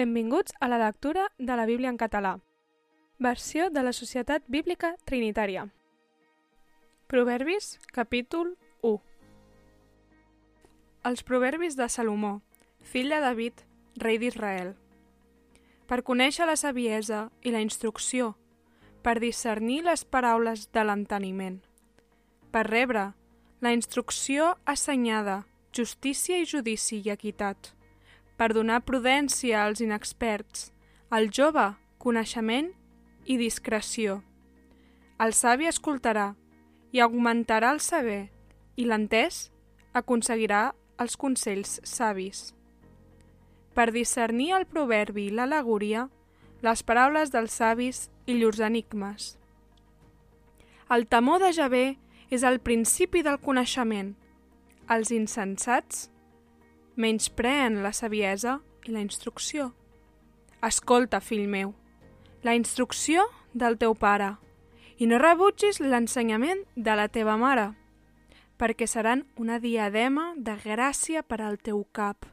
Benvinguts a la lectura de la Bíblia en català. Versió de la Societat Bíblica Trinitària. Proverbis, capítol 1 Els proverbis de Salomó, fill de David, rei d'Israel. Per conèixer la saviesa i la instrucció, per discernir les paraules de l'enteniment, per rebre la instrucció assenyada, justícia i judici i equitat, per donar prudència als inexperts, al jove, coneixement i discreció. El savi escoltarà i augmentarà el saber, i l'entès aconseguirà els consells savis. Per discernir el proverbi i l'al·legoria, les paraules dels savis i llurs enigmes. El temor de Javé és el principi del coneixement. Els insensats menyspreen la saviesa i la instrucció. Escolta, fill meu, la instrucció del teu pare i no rebutgis l'ensenyament de la teva mare, perquè seran una diadema de gràcia per al teu cap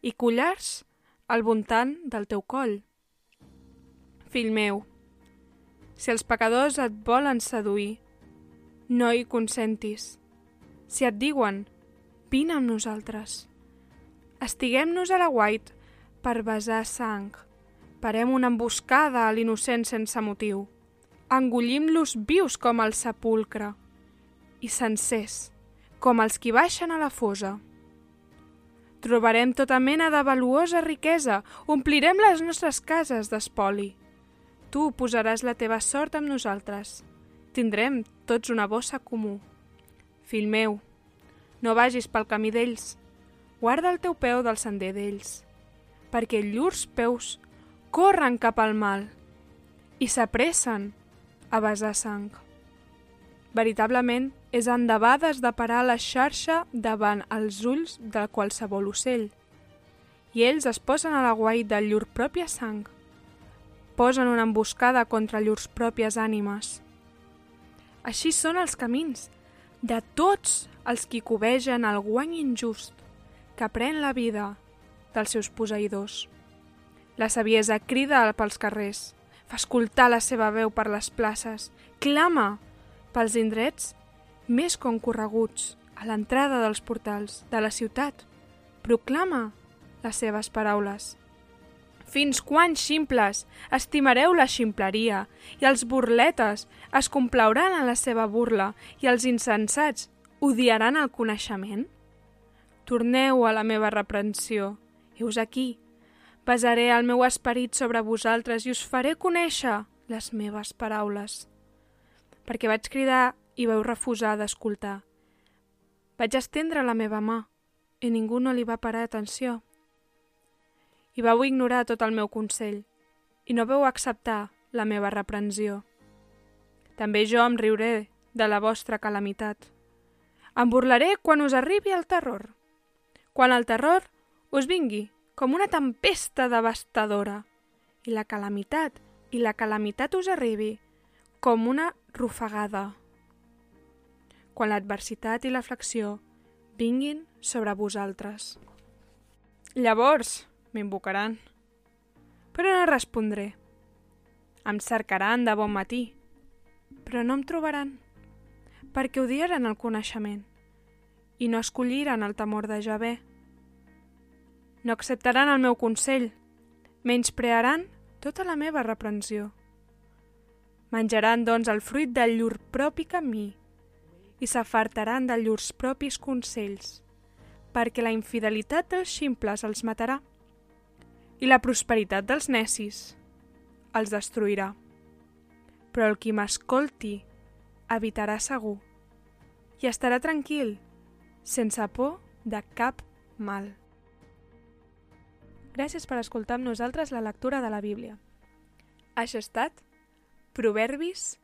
i collars al voltant del teu coll. Fill meu, si els pecadors et volen seduir, no hi consentis. Si et diuen, vine amb nosaltres. Estiguem-nos a la guait per besar sang. Parem una emboscada a l'innocent sense motiu. Engollim-los vius com el sepulcre i sencers, com els qui baixen a la fosa. Trobarem tota mena de valuosa riquesa, omplirem les nostres cases d'espoli. Tu posaràs la teva sort amb nosaltres. Tindrem tots una bossa comú. Fill meu, no vagis pel camí d'ells, guarda el teu peu del sender d'ells, perquè llurs peus corren cap al mal i s'apressen a besar sang. Veritablement, és endebades de parar la xarxa davant els ulls de qualsevol ocell, i ells es posen a la guai de llur pròpia sang. Posen una emboscada contra llurs pròpies ànimes. Així són els camins de tots els qui covegen el guany injust que pren la vida dels seus posseïdors. La saviesa crida pels carrers, fa escoltar la seva veu per les places, clama pels indrets més concorreguts a l'entrada dels portals de la ciutat, proclama les seves paraules. Fins quan, ximples, estimareu la ximpleria, i els burletes es complauran en la seva burla, i els insensats odiaran el coneixement? Torneu a la meva reprensió. Heus aquí. Pesaré el meu esperit sobre vosaltres i us faré conèixer les meves paraules. Perquè vaig cridar i vau refusar d'escoltar. Vaig estendre la meva mà i ningú no li va parar atenció i vau ignorar tot el meu consell, i no veu acceptar la meva reprensió. També jo em riuré de la vostra calamitat. Em burlaré quan us arribi el terror. Quan el terror us vingui com una tempesta devastadora i la calamitat i la calamitat us arribi com una rufagada. Quan l'adversitat i l'aflicció vinguin sobre vosaltres. Llavors, m'invocaran. Però no respondré. Em cercaran de bon matí, però no em trobaran, perquè odiaran el coneixement i no escolliran el temor de Javé. No acceptaran el meu consell, menysprearan tota la meva reprensió. Menjaran, doncs, el fruit del llur propi camí i s'afartaran de llurs propis consells, perquè la infidelitat dels ximples els matarà i la prosperitat dels necis els destruirà. Però el qui m'escolti habitarà segur i estarà tranquil, sense por de cap mal. Gràcies per escoltar amb nosaltres la lectura de la Bíblia. Això ha estat Proverbis